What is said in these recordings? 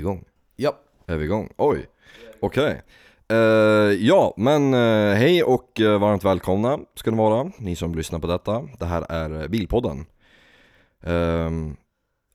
igång? Ja. Är vi igång? Oj, okej. Eh, ja, men eh, hej och eh, varmt välkomna ska ni vara, ni som lyssnar på detta. Det här är Bilpodden. Ehm,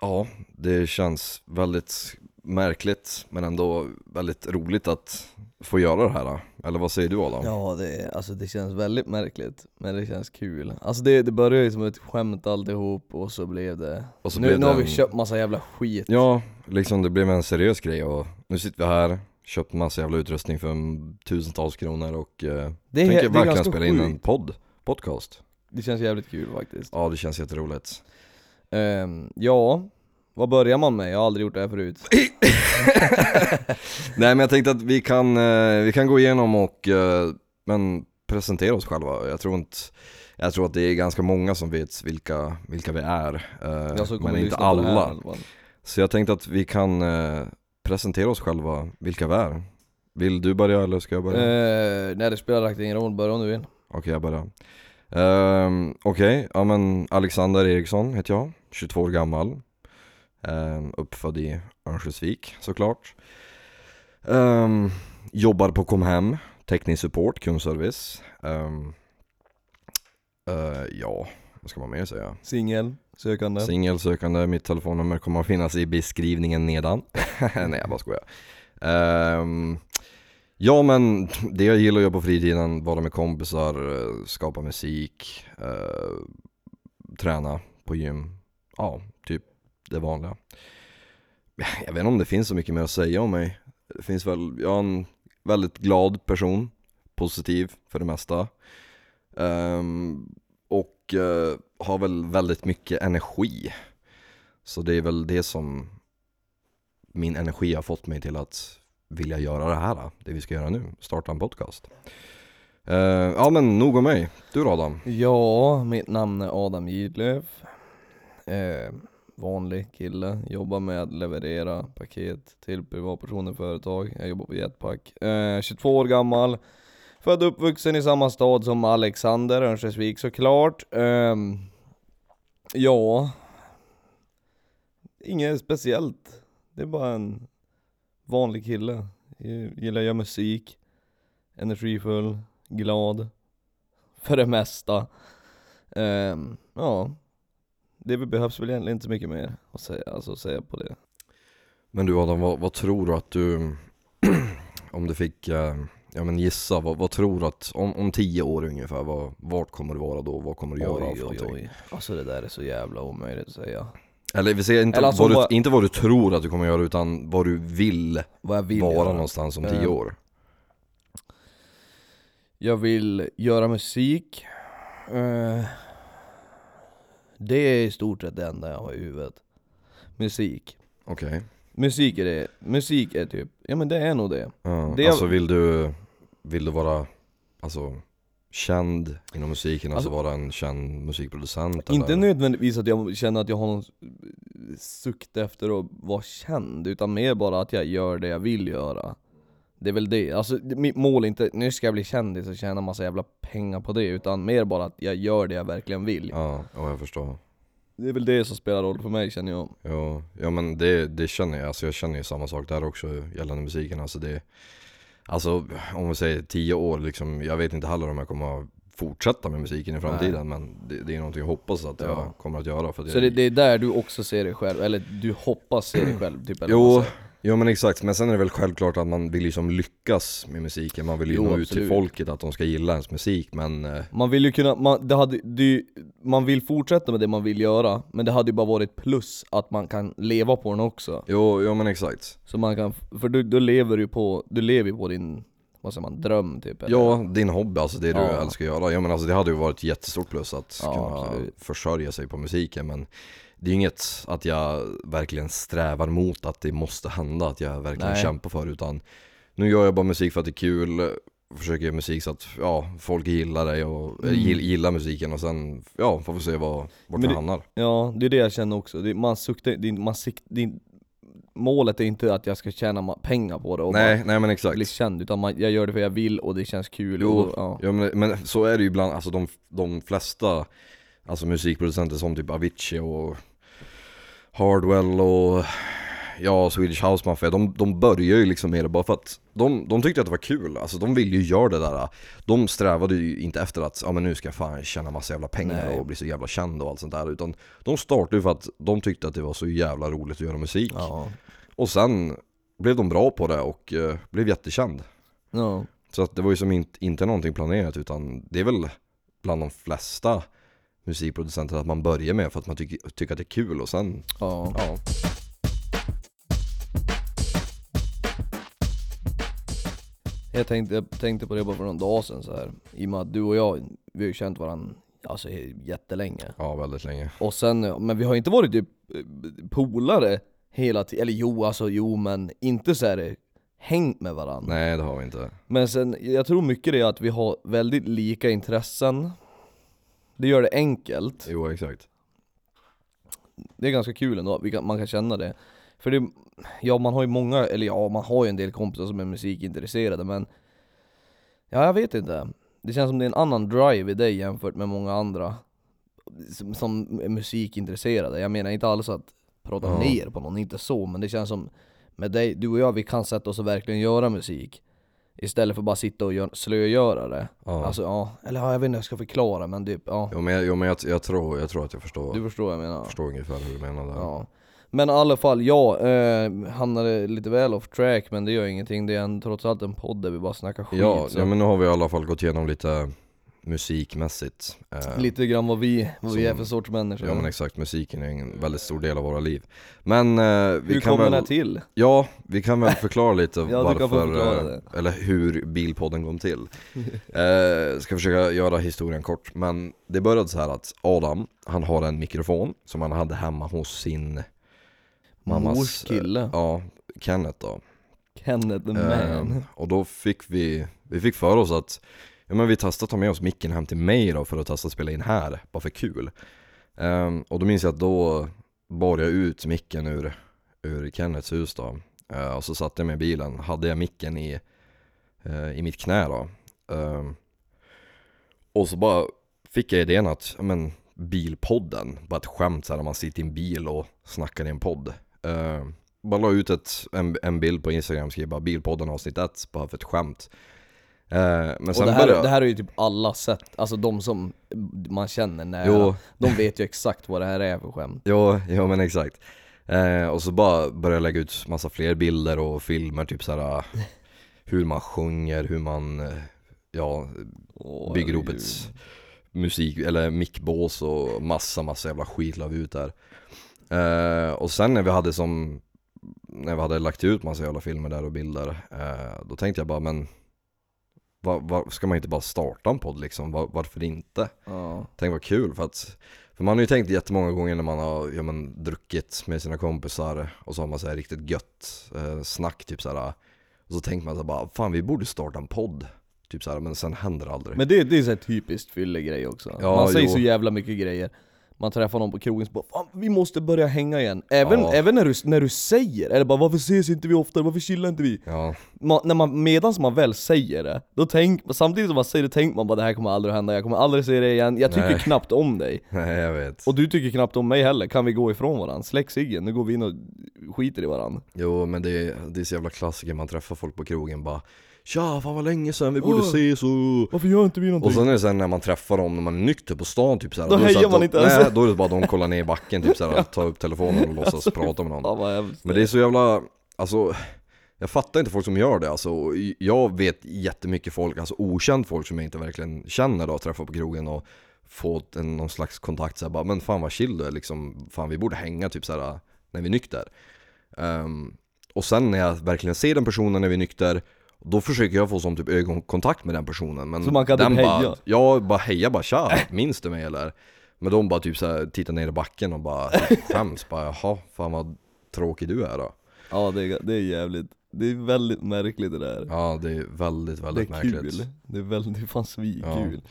ja, det känns väldigt märkligt men ändå väldigt roligt att få göra det här. Eller vad säger du Adam? Ja det, alltså det känns väldigt märkligt, men det känns kul Alltså det, det började ju som ett skämt alltihop och så blev det Och så Nu, blev nu det har vi en- köpt massa jävla skit Ja, liksom det blev en seriös grej och nu sitter vi här, köpt massa jävla utrustning för en tusentals kronor och eh, Det tänker det verkligen spela in en podd, podcast. Det känns jävligt kul faktiskt Ja, det känns jätteroligt. Ehm, Ja, vad börjar man med? Jag har aldrig gjort det här förut Nej men jag tänkte att vi kan, eh, vi kan gå igenom och eh, men presentera oss själva. Jag tror inte jag tror att det är ganska många som vet vilka, vilka vi är, eh, men inte här alla. fall. Så jag tänkte att vi kan presentera oss själva, vilka vi är. Vill du börja eller ska jag börja? Ehm, Nej det spelar rakt ingen roll, börja om du vill Okej, jag börjar. Um, Okej, ja men Alexander Eriksson heter jag, 22 år gammal. Um, uppfödd i Örnsköldsvik såklart. Um, jobbar på Comhem, teknisk support, kundservice. Um, eh, ja, vad ska man mer säga? Singel, sökande Singelsökande, mitt telefonnummer kommer att finnas i beskrivningen nedan. Nej jag bara skojar. Ehm, ja men det jag gillar att göra på fritiden, vara med kompisar, skapa musik, eh, träna på gym. Ja, typ det vanliga. Jag vet inte om det finns så mycket mer att säga om mig. Det finns väl, jag är en väldigt glad person, positiv för det mesta. Um, och uh, har väl väldigt mycket energi. Så det är väl det som min energi har fått mig till att vilja göra det här, det vi ska göra nu, starta en podcast. Uh, ja men nog om mig, du då Adam? Ja, mitt namn är Adam Gidlöf Uh, Vanlig kille, jobbar med att leverera paket till privatpersoner och företag Jag jobbar på Jetpack. Eh, 22 år gammal. Född och uppvuxen i samma stad som Alexander, Örnsköldsvik såklart. Eh, Ja. Inget speciellt. Det är bara en vanlig kille. Jag Gillar att göra musik. Energifull, glad. För det mesta. Eh, ja, det behövs väl egentligen inte mycket mer att säga, alltså, att säga på det. Men du Adam, vad, vad tror du att du, om du fick, eh, ja men gissa, vad, vad tror du att, om, om tio år ungefär, vad, vart kommer du vara då? Vad kommer du göra för någonting? Alltså det där är så jävla omöjligt att säga. Eller vi säger inte, Eller alltså vad du, vad- inte vad du tror att du kommer göra utan vad du vill, Vad jag vill vara göra. någonstans om tio Eh, år. Jag vill göra musik. Det är i stort sett det enda jag har i huvudet. Musik. Okej. Musik är det. Musik är typ, ja men det är nog det. Ja, Det- Alltså vill du, vill du vara, alltså känd inom musiken, alltså, Alltså- vara en känd musikproducent Inte eller? nödvändigtvis att jag känner att jag har någon sukt efter att vara känd, utan mer bara att jag gör det jag vill göra. Det är väl det, alltså det- mitt mål är inte nu ska jag bli kändis och tjäna massa jävla pengar på det, utan mer bara att jag gör det jag verkligen vill. Ja, ja jag förstår. Det är väl det som spelar roll för mig känner jag. Ja, ja men det, det känner jag, alltså jag känner ju samma sak där också gällande musiken. Alltså det, alltså om vi säger tio år liksom, jag vet inte heller om jag kommer att fortsätta med musiken i framtiden men det, det är någonting jag hoppas att Ja. jag kommer att göra för att Så det, det är där du också ser dig själv, eller du hoppas se dig själv typ eller Jo. Jo men exakt, men sen är det väl självklart att man vill liksom lyckas med musiken, man vill ju Jo, nå ut till absolut. folket att de ska gilla ens musik men eh, Man vill ju kunna, man, det hade, det, man vill fortsätta med det man vill göra, men det hade ju bara varit plus att man kan leva på den också. jo, jo men exakt. Så man kan, för du, du lever ju på, du lever ju på din, vad säger man, dröm typ eller? Ja, din hobby, alltså det du Ja. älskar att göra. Ja men alltså det hade ju varit ett jättestort plus att Ja, kunna absolut. försörja sig på musiken men det är ju inget att jag verkligen strävar mot att det måste hända, att jag verkligen Nej. kämpar för utan nu gör jag bara musik för att det är kul, försöker göra musik så att ja, folk gillar det och Mm. gill, gillar musiken och sen ja, får vi se vad, vart det hamnar. Ja, det är det jag känner också. Det, man suktar, det, man sikt, det, målet är inte att jag ska tjäna pengar på det och Nej, nej men exakt. bli känd, utan man, jag gör det för jag vill och det känns kul Jo, och, ja. Ja men, men så är det ju ibland, alltså de, de flesta Alltså musikproducenter som typ Avicii och Hardwell och ja, Swedish House Mafia, de, de började ju liksom med det bara för att de, de tyckte att det var kul, alltså de ville ju göra det där De strävade ju inte efter att, ja men nu ska jag fan tjäna massa jävla pengar Nej. och bli så jävla känd och allt sånt där Utan de startade ju för att de tyckte att det var så jävla roligt att göra musik Ja. Och sen blev de bra på det och eh, blev jättekänd Ja. Så att det var ju som inte, inte någonting planerat utan det är väl bland de flesta musikproducenter att man börjar med för att man tycker, tycker att det är kul och sen, ja. ja Jag tänkte, jag tänkte på det bara för någon dag sedan så här. I och med att du och jag, vi har ju känt varandra alltså, jättelänge. Ja, väldigt länge Och sen, men vi har inte varit typ eh, polare hela tiden, eller jo alltså jo men inte så här hängt med varandra. Nej det har vi inte Men sen, jag tror mycket det är att vi har väldigt lika intressen Det gör det enkelt, Jo exakt. Det är ganska kul ändå, kan, man kan känna det. För det, ja man har ju många, eller ja man har ju en del kompisar som är musikintresserade men Ja jag vet inte. Det känns som det är en annan drive i dig jämfört med många andra Som, som är musikintresserade, jag menar inte alls att prata Ja. ner på någon, inte så men det känns som Med dig, du och jag vi kan sätta oss och verkligen göra musik Istället för bara sitta och gör, slögöra det Ja, Alltså ja, eller ja, jag vet inte hur jag ska förklara men typ, ja jo, men, jag, jo, men jag, jag, tror, jag tror att jag förstår, Du förstår vad jag menar? förstår ungefär hur du menar där Ja. Men i alla fall, ja, eh, hamnade lite väl off track men det gör ingenting, det är en, trots allt en podd där vi bara snackar skit Ja, så. ja men nu har vi i alla fall gått igenom lite musikmässigt eh, Lite grann vad vi, vad vi Som- är för sorts människor. Ja men exakt, musiken är en väldigt stor del av våra liv. Men eh, vi Hur kan väl, den här till? Ja, vi kan väl förklara lite Ja, varför, förklara eh, eller hur bilpodden kom till. Eh, Ska försöka göra historien kort, men det började så här att Adam, han har en mikrofon som han hade hemma hos sin mammas Mors kille, Ja, Kenneth då. Kenneth the Eh, man. och då fick vi, vi fick för oss att Ja men vi testade att ta med oss micken hem till mig då för att testa att spela in här, bara för kul. Um, Och då minns jag att då bar jag ut micken ur, ur Kennets hus då. Uh, Och så satte jag mig i bilen, hade jag micken i, uh, i mitt knä då. Um, Och så bara fick jag idén att, ja men bilpodden, bara ett skämt såhär när man sitter i en bil och snackar i en podd. Uh, bara la ut ett, en, en bild på Instagram, skrev bara bilpodden avsnitt 1, bara för ett skämt. Men Och det här, började det här är ju typ alla sett, alltså de som man känner nära Jo, De vet ju exakt vad det här är för skämt. Jo, jo men exakt. Eh, Och så bara började jag lägga ut massa fler bilder och filmer, typ såhär Hur man sjunger, hur man, eh, ja, bygger ihop ett musik, eller mickbås och massa, massa jävla skit la vi ut där. Eh, Och sen när vi hade som, när vi hade lagt ut massa jävla filmer där och bilder eh, Då tänkte jag bara men var, var, Ska man inte bara starta en podd liksom? Var, varför inte? Ja, Tänk vad kul för att För man har ju tänkt jättemånga gånger när man har ja, men, druckit med sina kompisar Och så har man så här riktigt gött eh, snack typ såhär Och så tänker man så här bara, fan vi borde starta en podd Typ såhär, men sen händer det aldrig Men det, det är så här typiskt fyllegrej också Ja, Man säger jo. så jävla mycket grejer Man träffar någon på krogen så bara Fan, vi måste börja hänga igen Även, Ja. även när, du, när du säger, eller bara varför ses inte vi oftare, varför chillar inte vi? Ja, Man, när man, medans man väl säger det, då tänk, samtidigt som man säger det tänker man bara det här kommer aldrig hända, jag kommer aldrig säga det igen, jag tycker Nej. knappt om dig nej jag vet Och du tycker knappt om mig heller, kan vi gå ifrån varandra? Släck ciggen, nu går vi in och skiter i varandra Jo men det är, det är så jävla klassiker, man träffar folk på krogen bara Tja, fan vad länge sedan, vi borde Åh. ses och... Varför gör inte vi någonting? Och sen är det sen när man träffar dem när man är nykter på stan typ såhär Då så hejar man de, inte ens. Nej, då är det bara att de kollar ner i backen typ såhär, tar upp telefonen och låtsas prata med någon hemskt Men det är så jävla, alltså Jag fattar inte folk som gör det alltså Jag vet jättemycket folk, alltså okänt folk som jag inte verkligen känner då, träffar på krogen och fått en, någon slags kontakt såhär bara Men fan vad chill du är liksom, fan vi borde hänga typ såhär när vi är nykter Ehm, Och sen när jag verkligen ser den personen när vi är nykter då försöker jag få som typ ögonkontakt med den personen men Så man kan typ den bara, heja? Ja, bara heja bara tja, minns du mig eller? Men de bara typ såhär tittar ner i backen och bara typ skäms bara jaha, fan vad tråkig du är då Ja det är, det är jävligt, det är väldigt märkligt det där. Ja det är väldigt, Det väldigt är märkligt. Kul, det är, väldigt, det är fan svinkul.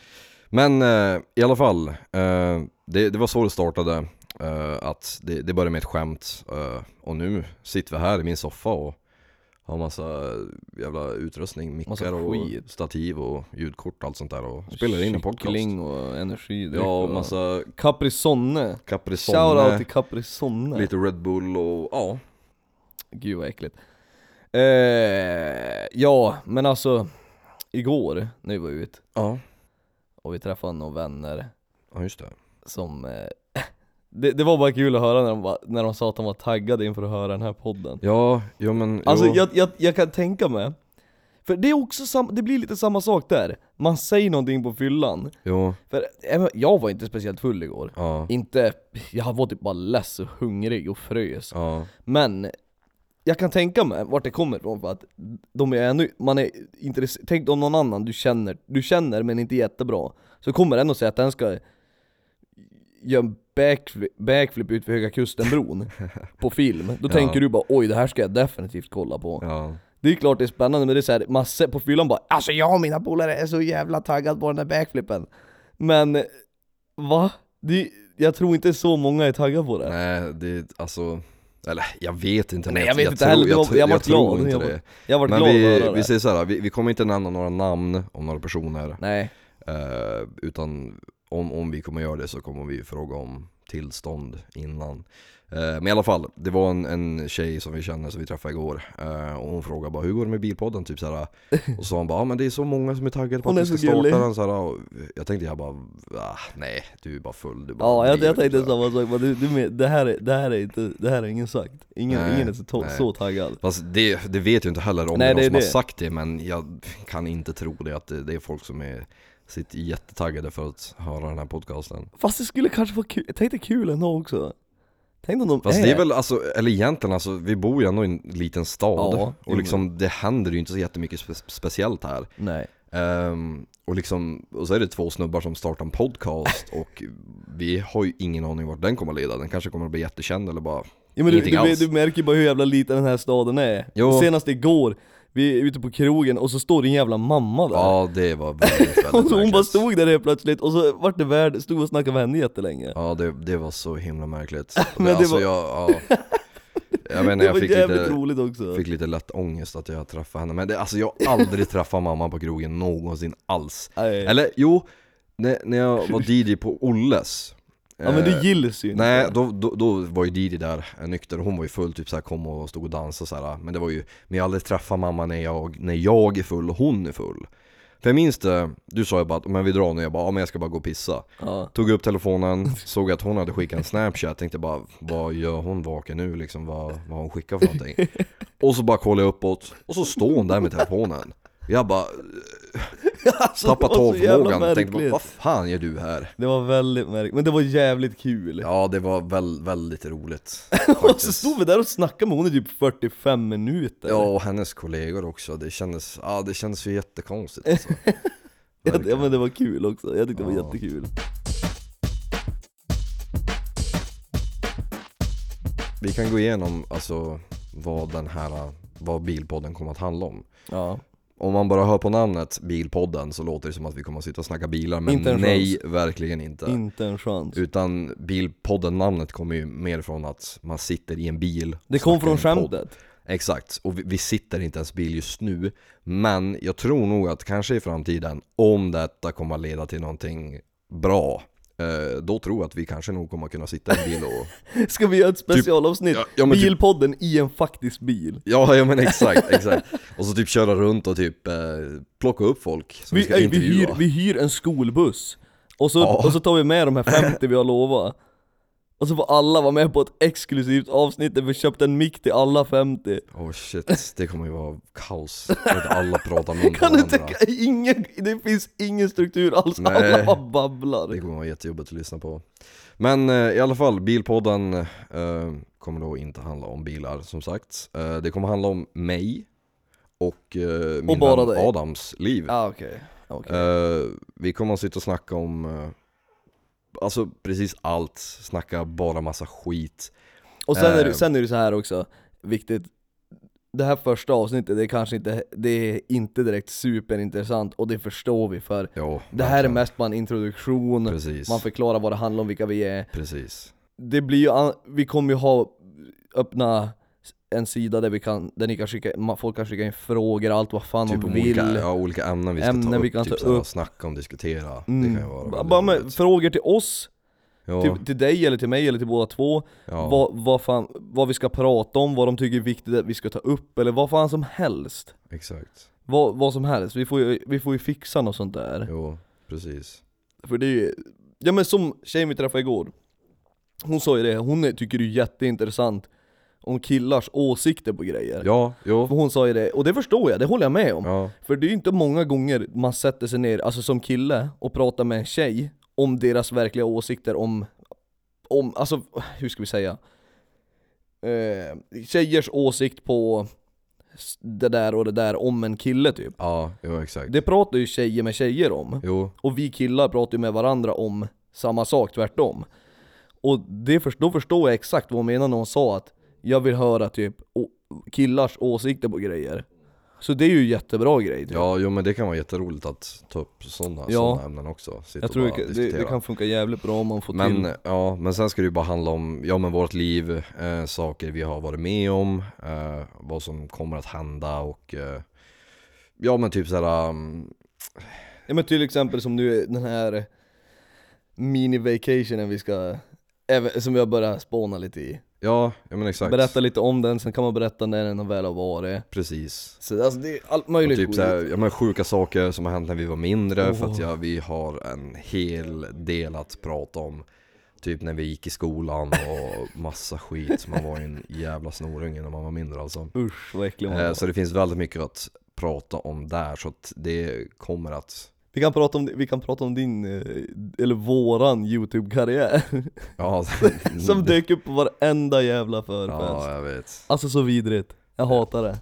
Men eh, i alla fall, eh, det, det var så det startade eh, Att det, det började med ett skämt eh, Och nu sitter vi här i min soffa och har massa jävla utrustning, mickar och stativ och ljudkort och allt sånt där och spelar in en podcast. Kyckling och energidryck Ja, och massa Caprisonne. Shoutout Caprisonne, till Caprisonne. Lite Red Bull och ja. Gud vad äckligt. Eh, ja, men alltså igår när vi var ute Ja, och vi träffade några vänner ja just det. som eh, det, det var bara kul att höra när de, när de sa att de var taggade inför att höra den här podden. Ja, jo men Alltså jo. jag, jag, jag kan tänka mig, för det är också sam, det blir lite samma sak där. Man säger någonting på fyllan, Jo, för även- jag var inte speciellt full igår. ja, Inte, jag var typ bara less och hungrig och frös. ja, Men jag kan tänka mig vart det kommer ifrån för att de är ännu, man är intresserad, tänk om någon annan du känner, du känner men inte jättebra Så kommer den och säger att den ska göra en backflip, backflip ut för Höga Kusten-bron på film Då Ja. tänker du bara oj det här ska jag definitivt kolla på ja. Det är klart det är spännande men det är såhär, massor på fyllan bara Alltså jag och mina polare är så jävla taggad på den där backflippen Men, va? Det, jag tror inte så många är taggade på det Nej, det alltså, eller jag vet inte. Nej, jag vet inte tror, heller. Det var- tror- jag var tror inte Jag det. Jag var Men glad vi, vi säger såhär, vi, vi kommer inte nämna några namn om några personer. Nej, Eh, utan om, om vi kommer göra det så kommer vi fråga om tillstånd innan. Eh, men i alla fall, det var en, en tjej som vi känner som vi träffade igår. Eh, och hon frågade bara hur går det med bilpodden? Typ såhär. Och så sa hon bara, ah, men det är så många som är taggade på Hon att vi ska så gullig. starta den. Såhär, och jag tänkte jag bara, ah, nej du är bara full. Du bara Ja, jag, driver", jag tänkte samma sak, men du, du, det, här är, det, här är inte, det här är ingen sagt Ingen, Nej, ingen är så, nej. så taggad Fast det, det vet jag inte heller om Nej, det är någon det som har det. sagt det men jag kan inte tro det att det, det är folk som är sitter jättetaggade för att höra den här podcasten. Fast det skulle kanske vara kul, tänk dig kul ändå också Tänk om de Fast är, det är väl alltså, eller egentligen alltså, vi bor ju ändå i en liten stad Ja, och liksom det händer ju inte så jättemycket spe speciellt här. Nej Ehm, och liksom, och så är det två snubbar som startar en podcast och vi har ju ingen aning vart den kommer att leda. Den kanske kommer att bli jättekänd eller bara ja, men du, du, du märker ju bara hur jävla liten den här staden är Jo. Senast igår, vi är ute på krogen och så står en jävla mamma där Ja det var väldigt, väldigt Och så hon bara stod där helt plötsligt och så vart det värd, stod och snackade med henne jättelänge Ja det, det var så himla märkligt. Men det alltså, var- jag, ja. jag menar jag fick lite, fick lite lätt ångest att jag träffade henne. Men det, alltså jag har aldrig träffat mamma på krogen någonsin alls. Nej. Eller jo, när, när jag var DJ på Olles Ja men eh, du gills ju inte. Nej, då, då, då var ju Didi där eh, nykter, hon var ju full, typ såhär kom och stod och dansade så här. Men det var ju, men jag har aldrig träffat mamma när jag, när jag är full och hon är full. För jag minns det, du sa ju bara att men vi drar nu, jag bara ja men jag ska bara gå och pissa. Ja. Tog upp telefonen, såg att hon hade skickat en snapchat, tänkte bara vad gör hon vaken nu liksom, vad, vad har hon skickat för någonting? Och så bara kollade jag uppåt, och så står hon där med telefonen Jag bara alltså, tappade jävla tågförmågan, tänkte vad fan gör du här? Det var väldigt märkligt, men det var jävligt kul Ja det var väl, väldigt roligt Och så stod vi där och snackade med hon i typ 45 minuter Ja, och hennes kollegor också. Det kändes, ja, det kändes ju jättekonstigt alltså. ja, men det var kul också, jag tyckte det var Ja. jättekul Vi kan gå igenom alltså, vad den här, vad Bilpodden kommer att handla om. Ja, Om man bara hör på namnet Bilpodden så låter det som att vi kommer att sitta och snacka bilar, men Inte nej, verkligen inte. inte en chans. Utan Bilpodden-namnet kommer ju mer från att man sitter i en bil Det kom från skämtet. Exakt, och vi, vi sitter inte ens bil just nu. Men jag tror nog att kanske i framtiden, om detta kommer att leda till någonting bra Då tror jag att vi kanske nog kommer kunna sitta i en bil och Ska vi göra ett specialavsnitt? ja, ja, men typ- Bilpodden i en faktisk bil. Ja, ja men exakt, exakt. Och så typ köra runt och typ eh, plocka upp folk som vi, vi, ska vi, intervjua. hyr, vi hyr en skolbuss. Och så, Ja. och så tar vi med de här 50 vi har lovat Och så får alla vara med på ett exklusivt avsnitt där vi köpt en mick till alla 50 Oh shit, det kommer ju vara kaos att alla pratar på Kan du varandra. tänka, ingen, det finns ingen struktur alls, Nej. alla bara babblar. Det kommer vara jättejobbigt att lyssna på. Men eh, i alla fall, Bilpodden eh, kommer då inte handla om bilar som sagt. Eh, Det kommer handla om mig och eh, min bara vän dig. Adams liv. Ah, okej, okej. eh, Vi kommer att sitta och snacka om eh, Alltså precis allt, snacka bara massa skit. Och sen är, det, eh. sen är det så här också, viktigt Det här första avsnittet, det är kanske inte, det är inte direkt superintressant och det förstår vi för Jo, Det här är mest bara en introduktion, Precis, man förklarar vad det handlar om, vilka vi är. Precis. Det blir ju, vi kommer ju ha, öppna en sida där vi kan, där ni kan skicka, folk kan skicka in frågor, allt vad fan Typ de vill. olika, ja, olika ämnen vi ska Ämnen ta upp, vi kan typ ta upp. snacka om, diskutera. Mm. Det kan ju vara väldigt Bara med frågor till oss? Ja, Till, till dig eller till mig eller till båda två, ja. vad, vad, fan, vad vi ska prata om, vad de tycker är viktigt att vi ska ta upp, eller vad fan som helst. Exakt. Vad, vad som helst, vi får, ju, vi får ju fixa något sånt där. Jo, precis. För det är ju, ja men som tjejen vi träffade igår. Hon sa ju det, hon tycker det är jätteintressant om killars åsikter på grejer. Ja, jo. För hon sa ju det, och det förstår jag, det håller jag med om. Ja, För det är ju inte många gånger man sätter sig ner, alltså som kille, och pratar med en tjej om deras verkliga åsikter om, om alltså hur ska vi säga? Eh, tjejers åsikt på det där och det där om en kille typ. Ja, jo exakt. Det pratar ju tjejer med tjejer om. Jo, Och vi killar pratar ju med varandra om samma sak, tvärtom. Och det först, då förstår jag exakt vad hon menar när hon sa att jag vill höra typ killars åsikter på grejer Så det är ju jättebra grej typ. ja, jo men det kan vara jätteroligt att ta upp sådana, Ja. såna ämnen också. Sitta Jag tror det, det, kan funka jävligt bra om man får Men, till ja, men sen ska det ju bara handla om, ja men vårt liv, eh, saker vi har varit med om, eh, vad som kommer att hända och eh, Ja men typ såhär, um, Ja men till exempel som nu den här mini-vacationen vi ska, som vi har börjat spåna lite i ja, ja men exakt. Berätta lite om den, sen kan man berätta när den väl har varit. Precis. Så alltså det är allt och möjligt typ skit. såhär, ja men sjuka saker som har hänt när vi var mindre för att ja, vi har en hel del att prata om. Typ när vi gick i skolan och massa skit, man var en jävla snorunge när man var mindre alltså. Usch vad äcklig man eh, var. Så det finns väldigt mycket att prata om där så att det kommer att Vi kan prata om, vi kan prata om din, eh, eller våran youtube-karriär Ja, Som dök upp på varenda jävla förfest Ja, jag vet. Alltså så vidrigt, jag hatar det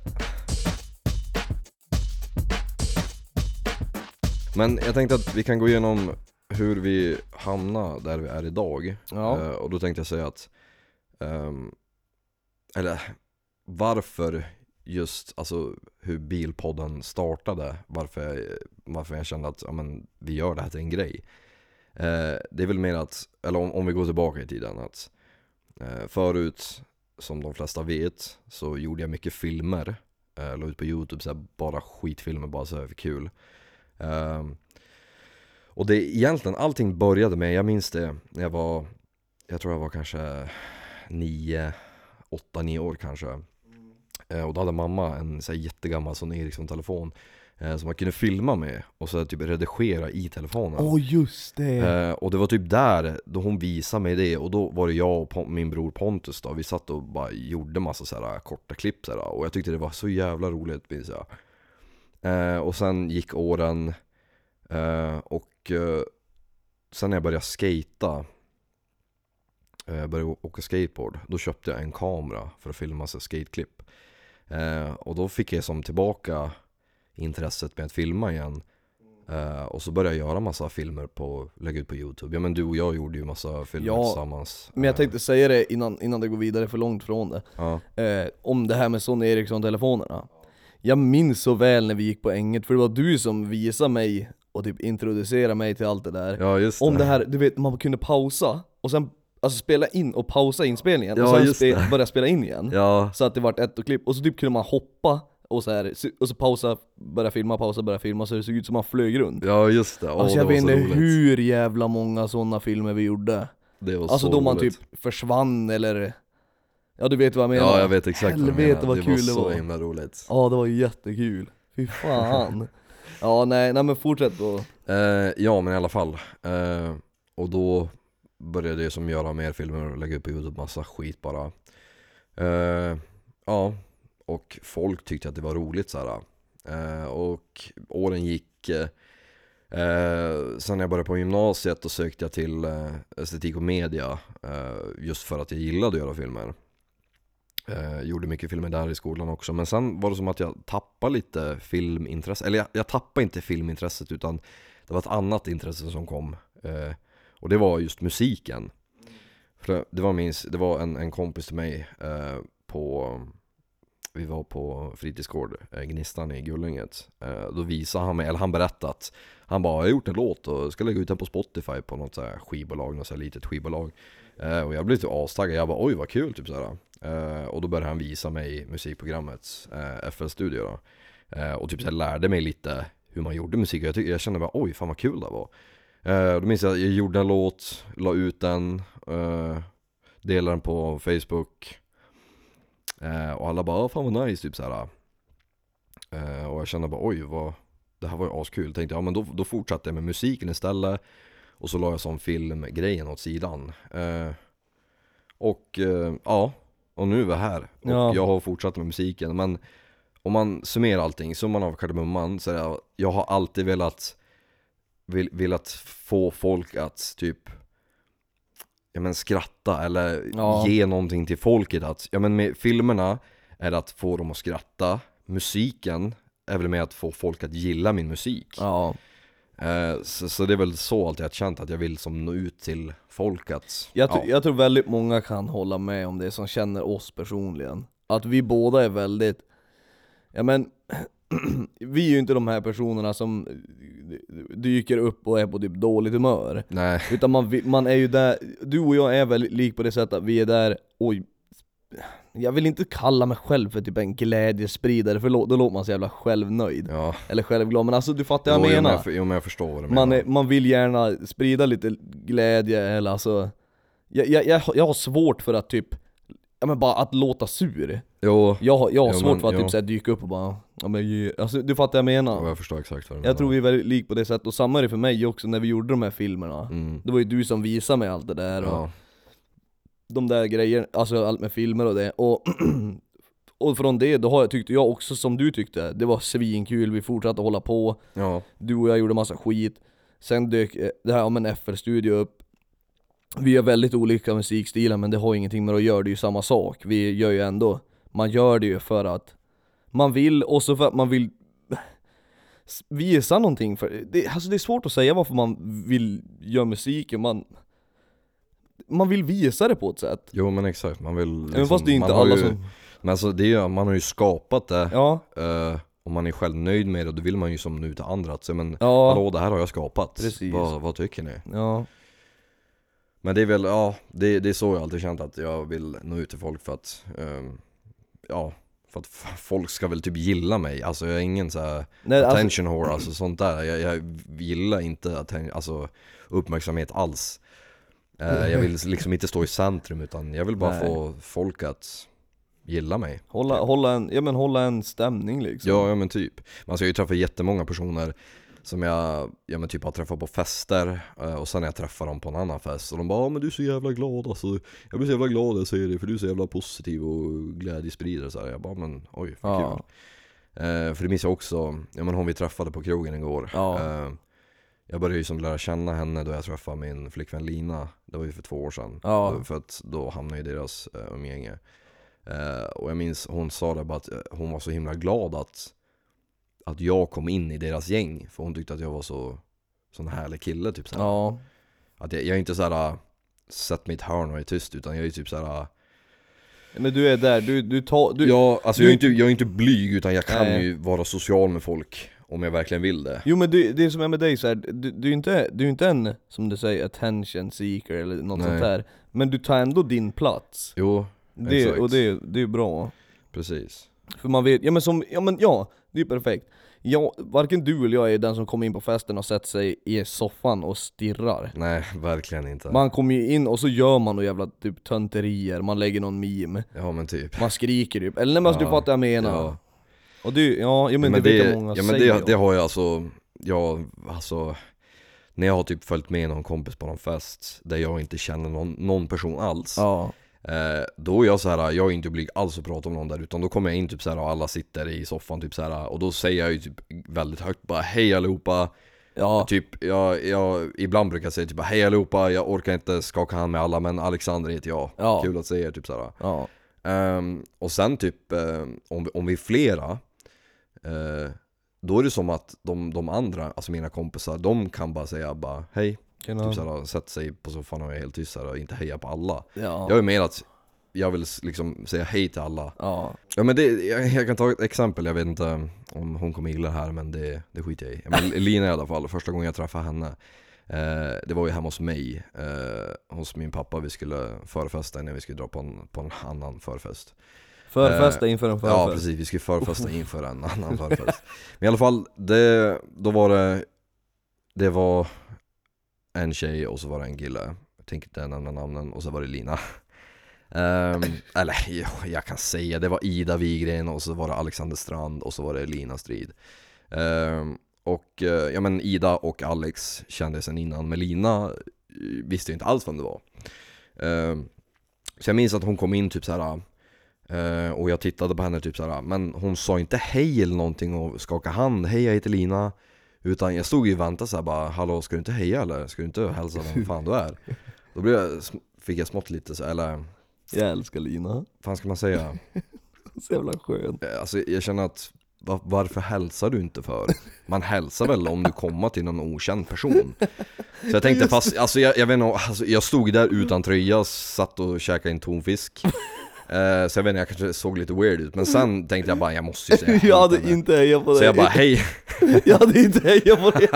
Men jag tänkte att vi kan gå igenom hur vi hamnar där vi är idag. Ja. Eh, och då tänkte jag säga att, ehm, eller varför just, alltså hur Bilpodden startade, varför jag, varför jag kände att ja, men, vi gör det här till en grej. Eh, det är väl mer att, eller om, om vi går tillbaka i tiden, att eh, förut, som de flesta vet, så gjorde jag mycket filmer. Eh, la ut på youtube, så här, bara skitfilmer, bara så här för kul. Eh, och det egentligen, allting började med, jag minns det när jag var, jag tror jag var kanske nio, åtta, nio år kanske. Eh, och då hade mamma en så här jättegammal Sony Ericsson-telefon eh, som man kunde filma med och så typ redigera i telefonen. Åh just det! Eh, och det var typ där, då hon visade mig det och då var det jag och min bror Pontus då, vi satt och bara gjorde massa så här korta klipp så här, och jag tyckte det var så jävla roligt minns jag. Eh, och sen gick åren eh, och eh, sen när jag började skata eh, började åka skateboard, då köpte jag en kamera för att filma så skateklipp. Eh, och då fick jag som tillbaka intresset med att filma igen. Eh, och så började jag göra massa filmer på, lägga ut på youtube. Ja men du och jag gjorde ju massa filmer Ja, tillsammans. Men jag Eh, tänkte säga det innan, innan det går vidare för långt från det Ja, eh, Om det här med Sony Ericsson-telefonerna Jag minns så väl när vi gick på Änget, för det var du som visade mig och typ introducerade mig till allt det där ja just Om det här, du vet man kunde pausa och sen Alltså spela in och pausa inspelningen och Ja, sen just spe, det. börja spela in igen Ja, Så att det vart ett och klipp, och så typ kunde man hoppa och så här, och så pausa, börja filma, pausa, börja filma så det såg ut som man flög runt ja just det. Åh, Alltså det jag vet så inte roligt. hur jävla många sådana filmer vi gjorde Det var Alltså så då man roligt. typ försvann eller Ja du vet vad jag menar? Ja jag vet exakt vad du Helvete menar. vad det kul var det så var himla roligt. Ja det var jättekul, fy fan Ja nej, nej men fortsätt då Eh, ja men i alla fall. Eh, och då började ju som göra mer filmer och lägga upp på youtube massa skit bara. Eh, ja, och folk tyckte att det var roligt så här. Eh, och åren gick. Eh, eh, sen när jag började på gymnasiet då sökte jag till eh, estetik och media. Eh, just för att jag gillade att göra filmer. Eh, gjorde mycket filmer där i skolan också. Men sen var det som att jag tappade lite filmintresse. Eller jag, jag tappade inte filmintresset utan det var ett annat intresse som kom. Eh, och det var just musiken. För det, var, minst, det var en, en kompis till mig eh, på vi var på fritidsgård, eh, Gnistan i Gullinget. Eh, då visade han mig, eller han berättade att han bara, jag har gjort en låt och ska lägga ut den på Spotify på något så här skivbolag, något så här litet skivbolag. Eh, och jag blev typ astaggad, jag bara oj vad kul typ såhär. Och då började han visa mig musikprogrammet, FL Studio då. Och typ så här lärde mig lite hur man gjorde musik och jag, tyckte, jag kände bara oj fan vad kul det var. Eh, då minns jag att jag gjorde en låt, la ut den, eh, delade den på Facebook. Eh, Och alla bara 'Åh fan vad nice' typ såhär eh, Och jag kände bara oj vad Det här var ju askul, tänkte jag, ja men då, då fortsatte jag med musiken istället. Och så la jag som filmgrejen åt sidan. Och ja, och nu är vi här. Och Ja. jag har fortsatt med musiken. Men Om man summerar allting, summan av kardemumman så är det, jag har alltid velat vill, Velat få folk att typ Ja men skratta eller Ja. ge någonting till folket att, ja men med filmerna är det att få dem att skratta Musiken är väl med att få folk att gilla min musik Ja. eh, så, så det är väl så alltid jag känt att jag vill som nå ut till folk att Jag, tr- ja, jag tror väldigt många kan hålla med om det som känner oss personligen. Att vi båda är väldigt, ja men, vi är ju inte de här personerna som dyker upp och är på typ dåligt humör. Nej, Utan man, man är ju där, du och jag är väldigt lik på det sättet att vi är där, oj jag vill inte kalla mig själv för typ en glädjespridare för då, låter man så jävla självnöjd. ja Eller självglad, men alltså du fattar vad jag jo, men menar. jo men jag förstår vad du Man, menar är, man vill gärna sprida lite glädje eller alltså jag, jag, jag, jag har svårt för att typ, ja men bara att låta sur. Jo, Jag har, jag har Jo, svårt men, för att jo. typ såhär dyka upp och bara, ja men alltså du fattar vad jag menar. Och jag förstår exakt vad du menar Jag tror vi är väldigt lik på det sättet, och samma är det för mig också när vi gjorde de här filmerna. Mm. Det var ju du som visade mig allt det där och ja. de där grejerna, alltså allt med filmer och det. Och Och från det, då har jag, tyckte jag också som du tyckte, det var svinkul, vi fortsatte hålla på. Ja, Du och jag gjorde massa skit. Sen dök eh, det här om en FL-studio upp Vi har väldigt olika musikstilar men det har ingenting med att göra, det är ju samma sak. Vi gör ju ändå, man gör det ju för att Man vill, och så för att man vill Visa någonting för, det, alltså det är svårt att säga varför man vill göra musiken, man Man vill visa det på ett sätt. Jo men exakt, man vill liksom, Även fast det är inte alla ju, som, Men alltså det är, ju- man har ju skapat det ja, eh, Och man är själv nöjd med det, då vill man ju som nu till andra att säga men ja, Hallå det här har jag skapat, Precis. vad, vad tycker ni? ja, Men det är väl, ja, det, det är så jag alltid känt att jag vill nå ut till folk för att ehm, Ja, för att folk ska väl typ gilla mig, alltså jag är ingen så här Nej, alltså, attention whore, alltså sånt där. Jag, jag gillar inte atten- alltså, uppmärksamhet alls. Eh, jag vill liksom inte stå i centrum utan jag vill bara Nej. få folk att gilla mig. hålla, hålla en, ja men hålla en stämning liksom Ja, ja men typ. Man ska ju träffa jättemånga personer som jag, ja men typ har träffat på fester eh, och sen när jag träffar dem på en annan fest och de bara "Ja, men du är så jävla glad alltså Jag blir så jävla glad när jag säger det för du är så jävla positiv och glädjespridare så här. Jag bara men oj vad Ja. kul eh, För det minns jag också, ja men hon vi träffade på krogen igår Ja. eh, Jag började ju som lära känna henne då jag träffade min flickvän Lina Det var ju för två år sedan Ja. För att då hamnade ju deras umgänge eh, Och jag minns hon sa det bara att hon var så himla glad att Att jag kom in i deras gäng För hon tyckte att jag var så Sån härlig kille typ såhär Ja, Att jag, jag är inte såhär Sätt mig i ett hörn och är tyst utan jag är typ såhär men du är där, du, du tar, du, Ja, alltså du- jag, är inte, jag är inte blyg utan jag kan Nej. ju vara social med folk Om jag verkligen vill det. Jo men du, det som är med dig så här, du, du är inte, du är inte en, som du säger, attention seeker eller något Nej. sånt där. Men du tar ändå din plats. Jo, det, Exakt. Och det, det är bra. Precis. För man vet, ja men som, ja men ja, det är perfekt. Ja, Varken du eller jag är den som kommer in på festen och sätter sig i soffan och stirrar. Nej, verkligen inte. Man kommer ju in och så gör man några jävla typ tönterier, man lägger någon meme. Ja men typ. Man skriker typ, eller nej men alltså, Ja, du fattar vad jag menar. Ja. Och det, ja, ja men, men det vet det, jag många ja, men säger det, det har jag alltså, jag, alltså När jag har typ följt med någon kompis på någon fest Där jag inte känner någon, någon person alls Ja, Då är jag så här, jag är inte blyg alls att prata om någon där Utan då kommer jag in typ så här och alla sitter i soffan typ så här Och då säger jag ju typ väldigt högt bara Hej allihopa. Ja, Typ, jag, jag, ibland brukar jag säga typ Hej allihopa, jag orkar inte skaka hand med alla men Alexander heter jag. Ja. Kul att se er typ såhär ja, Ehm, Och sen typ, ehm, om, vi- om vi är flera eh, Då är det som att de, de andra, alltså mina kompisar, de kan bara säga bara hej Tjena. Typ såhär, sätta sig på soffan och är helt tyst och inte heja på alla. Ja, Jag är mer att jag vill liksom säga hej till alla. Ja, Ja men det, jag, jag kan ta ett exempel, jag vet inte om hon kommer gilla det här men det, det skiter jag i. Men Lina i alla fall, första gången jag träffade henne eh, Det var ju hemma hos mig, eh, hos min pappa, vi skulle förfesta innan vi skulle dra på en, på en annan förfest. Förfesta Eh, inför en förfest. Ja precis, vi skulle förfesta inför en annan förfest. Men i alla fall, det, då var det Det var en tjej och så var det en kille. Jag tänker inte nämna namnen och så var det Lina. Um, eller ja, jag kan säga, det var Ida Wigren och så var det Alexander Strand och så var det Lina Strid. Um, och eh, ja men Ida och Alex kände sen innan, men Lina eh, visste ju inte alls vem det var. Um, så jag minns att hon kom in typ såhär uh, eh, och jag tittade på henne typ såhär, men hon sa inte hej eller någonting och skakade hand, hej jag heter Lina. Utan jag stod ju och väntade såhär bara, hallå ska du inte heja eller? Ska du inte hälsa vem fan du är? Då blev jag, fick jag smått lite så, eller Jag älskar Lina. fan ska man säga? Så jävla skön. Eh, Alltså jag känner att va- varför hälsar du inte för? Man hälsar väl om du kommer till någon okänd person? Så jag tänkte fast, alltså jag, jag vet inte, alltså, jag stod där utan tröja, satt och käkade en tonfisk Eh, Så jag vet inte, jag kanske såg lite weird ut, men sen tänkte jag bara jag måste ju säga Jag hade henne. inte hejat på dig. Så jag bara hej, Jag hade inte hejat på dig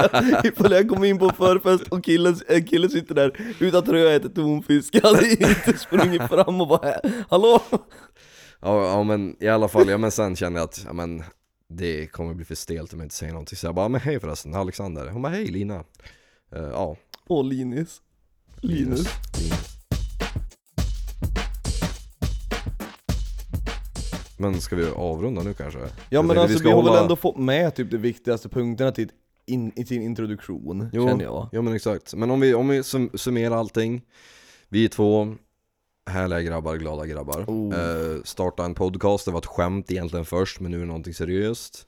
ifall jag kom in på förfest och killen, en kille sitter där utan tröja och äter tonfisk. Jag hade inte sprungit fram och bara Hallå? ja, ja men i alla fall, ja men sen kände jag att, ja men det kommer bli för stelt om jag inte säger någonting Så jag bara, men hej förresten, Alexander Hon bara, hej Lina Eh, Ja, Åh Linus. Linus. Linus. Men ska vi avrunda nu kanske? Ja men alltså vi, ska har väl hålla- ändå fått med typ de viktigaste punkterna till, in, i sin introduktion, Jo, känner jag. Ja men exakt, men om vi, om vi sum, summerar allting Vi två härliga grabbar, glada grabbar Oh. eh, Starta en podcast, det var ett skämt egentligen först men nu är det någonting seriöst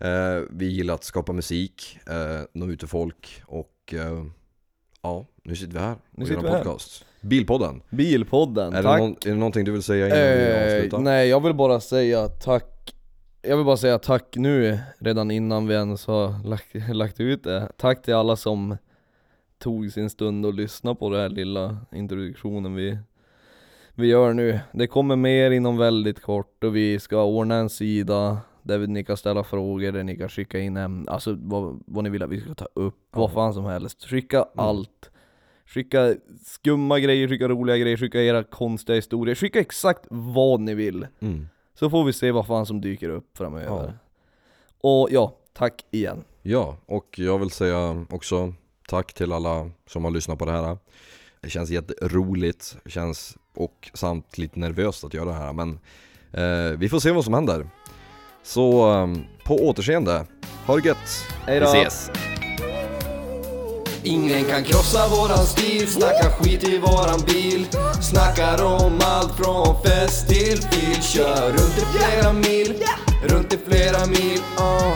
eh, Vi gillar att skapa musik, eh, nå ut till folk och eh, ja, nu sitter vi här Nu sitter vi här. podcast Bilpodden, Bilpodden, är det, tack. någon, är det någonting du vill säga innan vi Eh, avslutar? nej, jag vill bara säga tack Jag vill bara säga tack nu, redan innan vi ens har lagt, lagt ut det Tack till alla som tog sin stund och lyssnade på den här lilla introduktionen vi, vi gör nu Det kommer mer inom väldigt kort och vi ska ordna en sida där ni kan ställa frågor, där ni kan skicka in ämnen, alltså vad, vad ni vill att vi ska ta upp, vad Ja. fan som helst Skicka allt Skicka skumma grejer, skicka roliga grejer, skicka era konstiga historier, skicka exakt vad ni vill Mm. Så får vi se vad fan som dyker upp framöver Ja. Och ja, tack igen Ja, och jag vill säga också tack till alla som har lyssnat på det här. Det känns jätteroligt, känns och samt lite nervöst att göra det här men eh, vi får se vad som händer. Så eh, på återseende, ha det gött! Hej då. Vi ses! Ingen kan krossa våran stil, snackar skit i våran bil Snackar om allt från fest till fil Kör runt i flera mil, runt i flera mil uh,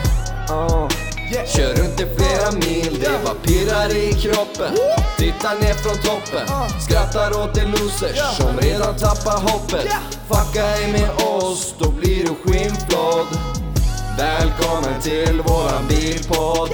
uh. Kör runt i flera mil, det bara pirrar i kroppen. Tittar ner från toppen, skrattar åt de losers som redan tappar hoppet. Fucka ej med oss, då blir du skinnflådd. Välkommen till våran bilpodd.